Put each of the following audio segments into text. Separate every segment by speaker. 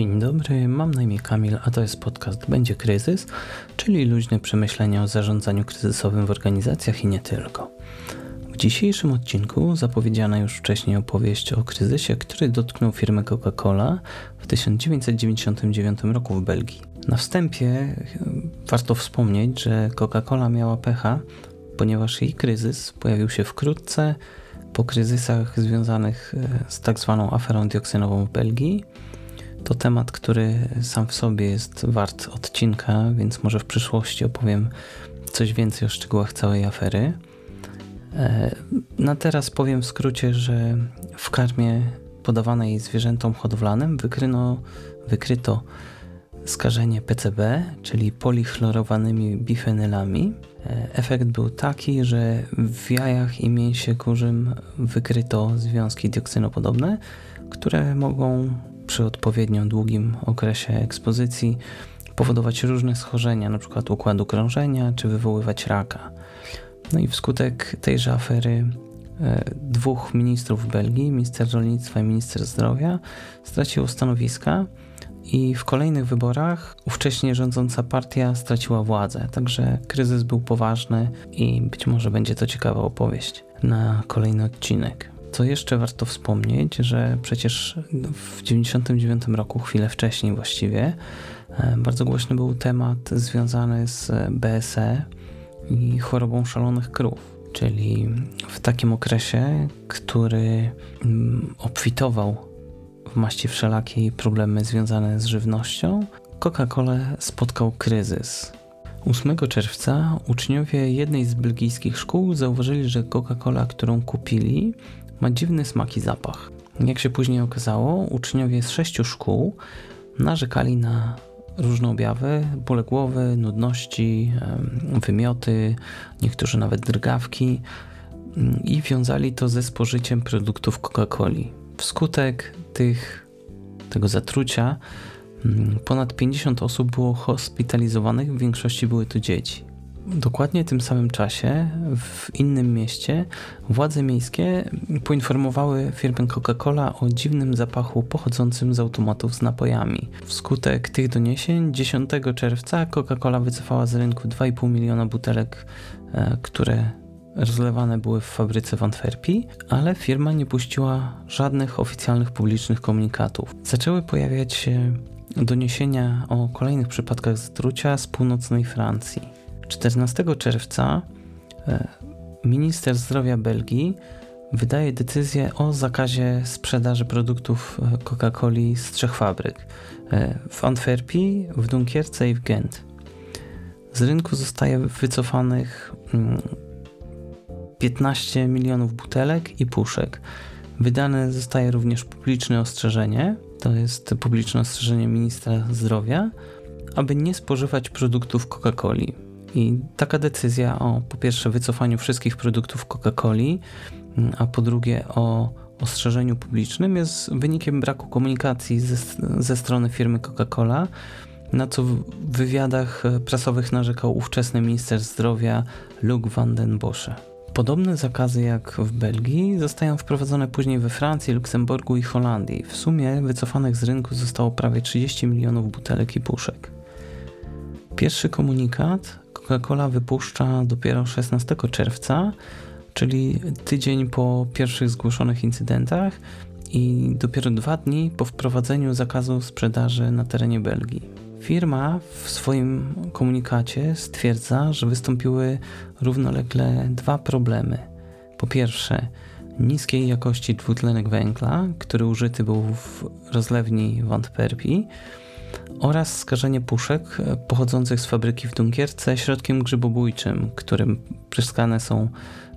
Speaker 1: Dzień dobry, mam na imię Kamil, a to jest podcast Będzie Kryzys, czyli luźne przemyślenia o zarządzaniu kryzysowym w organizacjach i nie tylko. W dzisiejszym odcinku zapowiedziana już wcześniej opowieść o kryzysie, który dotknął firmę Coca-Cola w 1999 roku w Belgii. Na wstępie e, warto wspomnieć, że Coca-Cola miała pecha, ponieważ jej kryzys pojawił się wkrótce po kryzysach związanych e, z tak zwaną aferą dioksynową w Belgii to temat, który sam w sobie jest wart odcinka, więc może w przyszłości opowiem coś więcej o szczegółach całej afery. E, na teraz powiem w skrócie, że w karmie podawanej zwierzętom hodowlanym wykryno, wykryto skażenie PCB, czyli polichlorowanymi bifenylami. E, efekt był taki, że w jajach i mięsie kurzym wykryto związki dioksynopodobne, które mogą przy odpowiednio długim okresie ekspozycji powodować różne schorzenia, np. układu krążenia, czy wywoływać raka. No i wskutek tejże afery e, dwóch ministrów Belgii, minister rolnictwa i minister zdrowia, straciło stanowiska i w kolejnych wyborach ówcześnie rządząca partia straciła władzę. Także kryzys był poważny i być może będzie to ciekawa opowieść na kolejny odcinek. Co jeszcze warto wspomnieć, że przecież w 99 roku, chwilę wcześniej właściwie, e, bardzo głośny był temat związany z BSE i chorobą szalonych krów. Czyli w takim okresie, który mm, obfitował w maści wszelakiej problemy związane z żywnością, Coca-Cola spotkał kryzys. 8 czerwca uczniowie jednej z belgijskich szkół zauważyli, że Coca-Cola, którą kupili, ma dziwny smak i zapach. Jak się później okazało, uczniowie z sześciu szkół narzekali na różne objawy, bóle głowy, nudności, wymioty, niektórzy nawet drgawki mm, i wiązali to ze spożyciem produktów Coca-Coli. Wskutek tych, tego zatrucia mm, ponad 50 osób było hospitalizowanych, w większości były to dzieci. Dokładnie tym samym czasie w innym mieście władze miejskie poinformowały firmę Coca-Cola o dziwnym zapachu pochodzącym z automatów z napojami. Wskutek tych doniesień 10 czerwca Coca-Cola wycofała z rynku 2,5 miliona butelek, e, które rozlewane były w fabryce w Antwerpii, ale firma nie puściła żadnych oficjalnych publicznych komunikatów. Zaczęły pojawiać się doniesienia o kolejnych przypadkach zatrucia z północnej Francji. 14 czerwca e, minister zdrowia Belgii wydaje decyzję o zakazie sprzedaży produktów e, Coca-Coli z trzech fabryk e, w Antwerpii, w Dunkierce i w Gent. Z rynku zostaje wycofanych 15 mm, milionów butelek i puszek. Wydane zostaje również publiczne ostrzeżenie, to jest publiczne ostrzeżenie ministra zdrowia, aby nie spożywać produktów Coca-Coli. I taka decyzja o po pierwsze wycofaniu wszystkich produktów Coca-Coli, mm, a po drugie o ostrzeżeniu publicznym jest wynikiem braku komunikacji ze, ze strony firmy Coca-Cola, na co w wywiadach prasowych narzekał ówczesny minister zdrowia Luc van den Bosche. Podobne zakazy jak w Belgii zostają wprowadzone później we Francji, Luksemburgu i Holandii. W sumie wycofanych z rynku zostało prawie 30 milionów butelek i puszek. Pierwszy komunikat Coca-Cola wypuszcza dopiero 16 czerwca, czyli tydzień po pierwszych zgłoszonych incydentach i dopiero dwa dni po wprowadzeniu zakazu sprzedaży na terenie Belgii. Firma w swoim komunikacie stwierdza, że wystąpiły równolegle dwa problemy. Po pierwsze, niskiej jakości dwutlenek węgla, który użyty był w rozlewni w Antwerpii, oraz skażenie puszek pochodzących z fabryki w Dunkierce środkiem grzybobójczym, którym pryskane są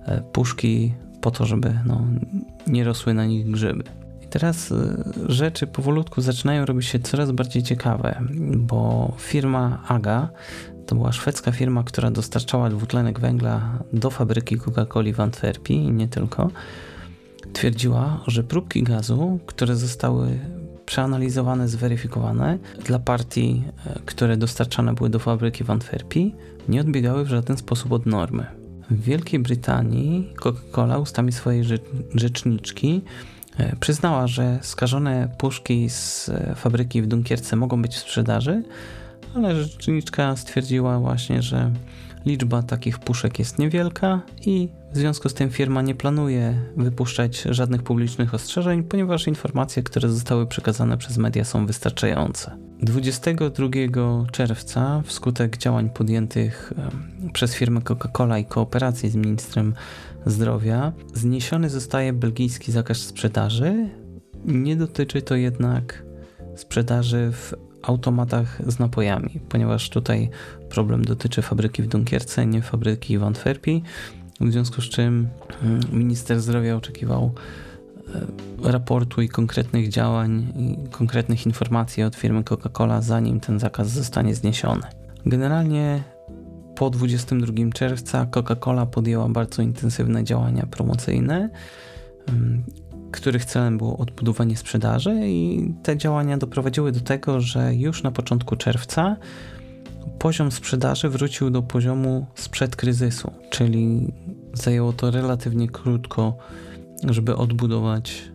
Speaker 1: e, puszki po to, żeby no, nie rosły na nich grzyby. I teraz e, rzeczy powolutku zaczynają robić się coraz bardziej ciekawe, bo firma AGA to była szwedzka firma, która dostarczała dwutlenek węgla do fabryki Coca-Coli w Antwerpii i nie tylko. Twierdziła, że próbki gazu, które zostały przeanalizowane, zweryfikowane dla partii, e, które dostarczane były do fabryki w Antwerpii, nie odbiegały w żaden sposób od normy. W Wielkiej Brytanii Coca-Cola ustami swojej rzeczniczki E, przyznała, że skażone puszki z e, fabryki w Dunkierce mogą być w sprzedaży, ale rzeczniczka stwierdziła właśnie, że liczba takich puszek jest niewielka i w związku z tym firma nie planuje wypuszczać żadnych publicznych ostrzeżeń, ponieważ informacje, które zostały przekazane przez media są wystarczające. 22 czerwca, wskutek działań podjętych przez firmę Coca-Cola i kooperacji z ministrem zdrowia, zniesiony zostaje belgijski zakaz sprzedaży. Nie dotyczy to jednak sprzedaży w automatach z napojami, ponieważ tutaj problem dotyczy fabryki w Dunkierce, nie fabryki w Antwerpii, w związku z czym mm, minister zdrowia oczekiwał e, raportu i konkretnych działań i konkretnych informacji od firmy Coca-Cola, zanim ten zakaz zostanie zniesiony. Generalnie po 22 czerwca Coca-Cola podjęła bardzo intensywne działania promocyjne, mm, których celem było odbudowanie sprzedaży, i te działania doprowadziły do tego, że już na początku czerwca poziom sprzedaży wrócił do poziomu sprzed kryzysu, czyli zajęło to relatywnie krótko, żeby odbudować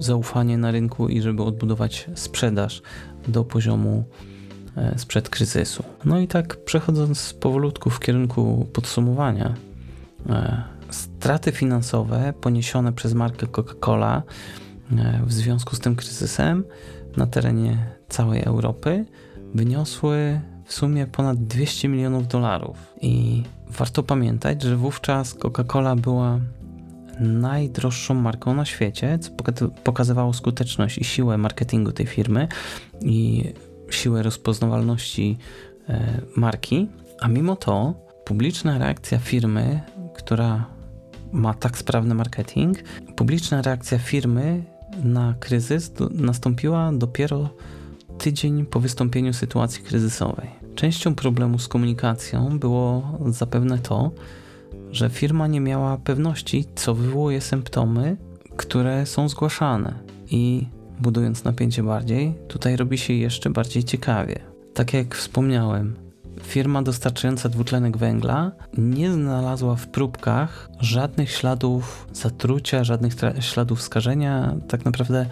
Speaker 1: zaufanie na rynku i żeby odbudować sprzedaż do poziomu e, sprzed kryzysu. No i tak przechodząc powolutku w kierunku podsumowania, e, straty finansowe poniesione przez markę Coca-Cola e, w związku z tym kryzysem na terenie całej Europy wyniosły w sumie ponad 200 milionów dolarów. I warto pamiętać, że wówczas Coca-Cola była najdroższą marką na świecie, co pokazywało skuteczność i siłę marketingu tej firmy i siłę rozpoznawalności e, marki, a mimo to publiczna reakcja firmy, która ma tak sprawny marketing, publiczna reakcja firmy na kryzys nastąpiła dopiero tydzień po wystąpieniu sytuacji kryzysowej. Częścią problemu z komunikacją było zapewne to, że firma nie miała pewności, co wywołuje symptomy, które są zgłaszane. I budując napięcie bardziej, tutaj robi się jeszcze bardziej ciekawie. Tak jak wspomniałem, firma dostarczająca dwutlenek węgla nie znalazła w próbkach żadnych śladów zatrucia, żadnych śladów skażenia, tak naprawdę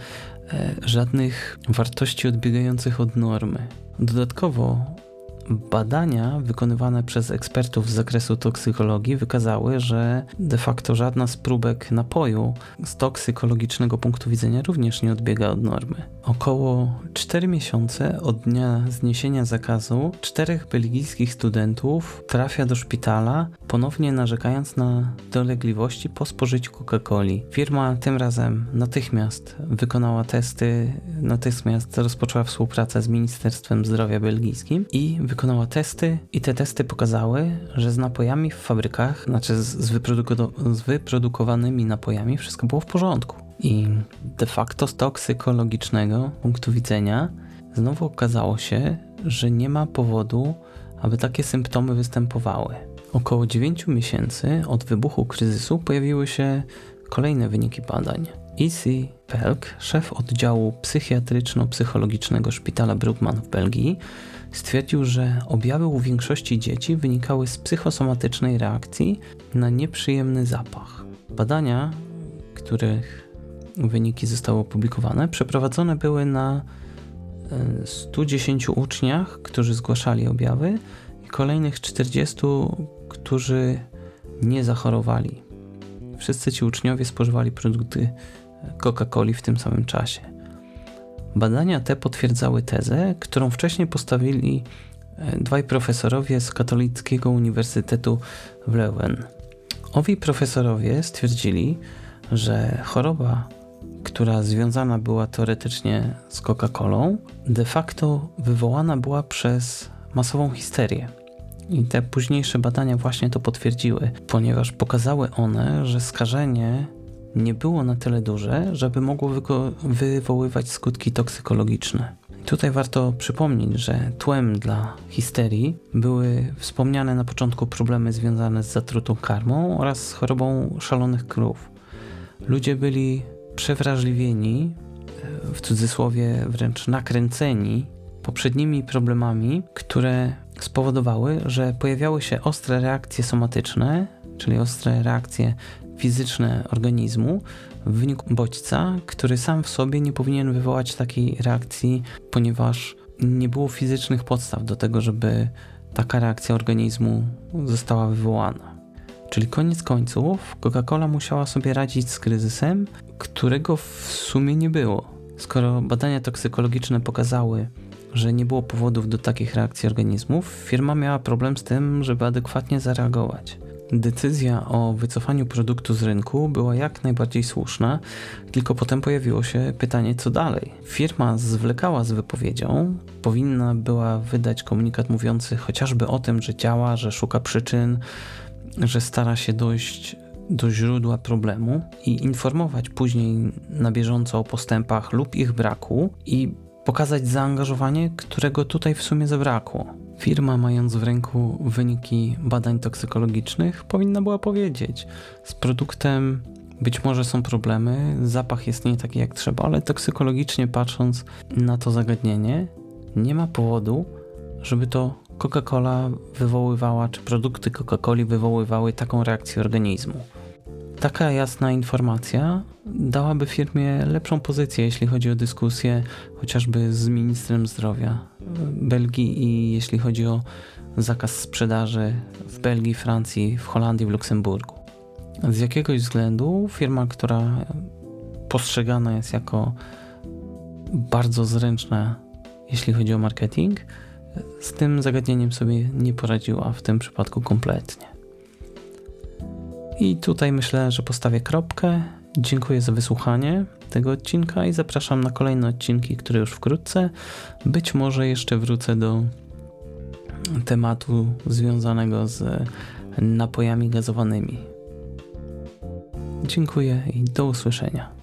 Speaker 1: e, żadnych wartości odbiegających od normy. Dodatkowo Badania wykonywane przez ekspertów z zakresu toksykologii wykazały, że de facto żadna z próbek napoju z toksykologicznego punktu widzenia również nie odbiega od normy. Około 4 miesiące od dnia zniesienia zakazu czterech belgijskich studentów trafia do szpitala, ponownie narzekając na dolegliwości po spożyciu Coca-Coli. Firma tym razem natychmiast wykonała testy, natychmiast rozpoczęła współpracę z Ministerstwem Zdrowia belgijskim i wykonała testy i te testy pokazały, że z napojami w fabrykach, znaczy z, z, z wyprodukowanymi napojami wszystko było w porządku. I de facto z toksykologicznego punktu widzenia znowu okazało się, że nie ma powodu, aby takie symptomy występowały. Około 9 miesięcy od wybuchu kryzysu pojawiły się kolejne wyniki badań. E.C. Pelk, szef oddziału psychiatryczno-psychologicznego szpitala Brugman w Belgii, stwierdził, że objawy u większości dzieci wynikały z psychosomatycznej reakcji na nieprzyjemny zapach. Badania, których wyniki zostały opublikowane, przeprowadzone były na 110 e, uczniach, którzy zgłaszali objawy i kolejnych 40, którzy nie zachorowali. Wszyscy ci uczniowie spożywali produkty Coca-Coli w tym samym czasie. Badania te potwierdzały tezę, którą wcześniej postawili e, dwaj profesorowie z Katolickiego Uniwersytetu w Leuven. Owi profesorowie stwierdzili, że choroba, która związana była teoretycznie z Coca-Colą, de facto wywołana była przez masową histerię. I te późniejsze badania właśnie to potwierdziły, ponieważ pokazały one, że skażenie nie było na tyle duże, żeby mogło wywoływać skutki toksykologiczne. Tutaj warto przypomnieć, że tłem dla histerii były wspomniane na początku problemy związane z zatrutą karmą oraz z chorobą szalonych krów. Ludzie byli przewrażliwieni, e, w cudzysłowie wręcz nakręceni poprzednimi problemami, które spowodowały, że pojawiały się ostre reakcje somatyczne, czyli ostre reakcje fizyczne organizmu w wyniku bodźca, który sam w sobie nie powinien wywołać takiej reakcji, ponieważ nie było fizycznych podstaw do tego, żeby taka reakcja organizmu została wywołana. Czyli koniec końców Coca-Cola musiała sobie radzić z kryzysem, którego w sumie nie było. Skoro badania toksykologiczne pokazały, że nie było powodów do takich reakcji organizmów, firma miała problem z tym, żeby adekwatnie zareagować. Decyzja o wycofaniu produktu z rynku była jak najbardziej słuszna, tylko potem pojawiło się pytanie, co dalej. Firma zwlekała z wypowiedzią, powinna była wydać komunikat mówiący chociażby o tym, że działa, że szuka przyczyn, że stara się dojść do źródła problemu i informować później na bieżąco o postępach lub ich braku i pokazać zaangażowanie, którego tutaj w sumie zabrakło. Firma, mając w ręku wyniki badań toksykologicznych, powinna była powiedzieć: Z produktem być może są problemy, zapach jest nie taki jak trzeba, ale toksykologicznie patrząc na to zagadnienie, nie ma powodu, żeby to Coca-Cola wywoływała, czy produkty Coca-Coli wywoływały taką reakcję organizmu. Taka jasna informacja dałaby firmie lepszą pozycję, jeśli chodzi o dyskusję chociażby z ministrem zdrowia Belgii i jeśli chodzi o zakaz sprzedaży w Belgii, Francji, w Holandii, w Luksemburgu. Z jakiegoś względu firma, która postrzegana jest jako bardzo zręczna, jeśli chodzi o marketing, z tym zagadnieniem sobie nie poradziła w tym przypadku kompletnie. I tutaj myślę, że postawię kropkę. Dziękuję za wysłuchanie tego odcinka i zapraszam na kolejne odcinki, które już wkrótce. Być może jeszcze wrócę do tematu związanego z napojami gazowanymi. Dziękuję i do usłyszenia.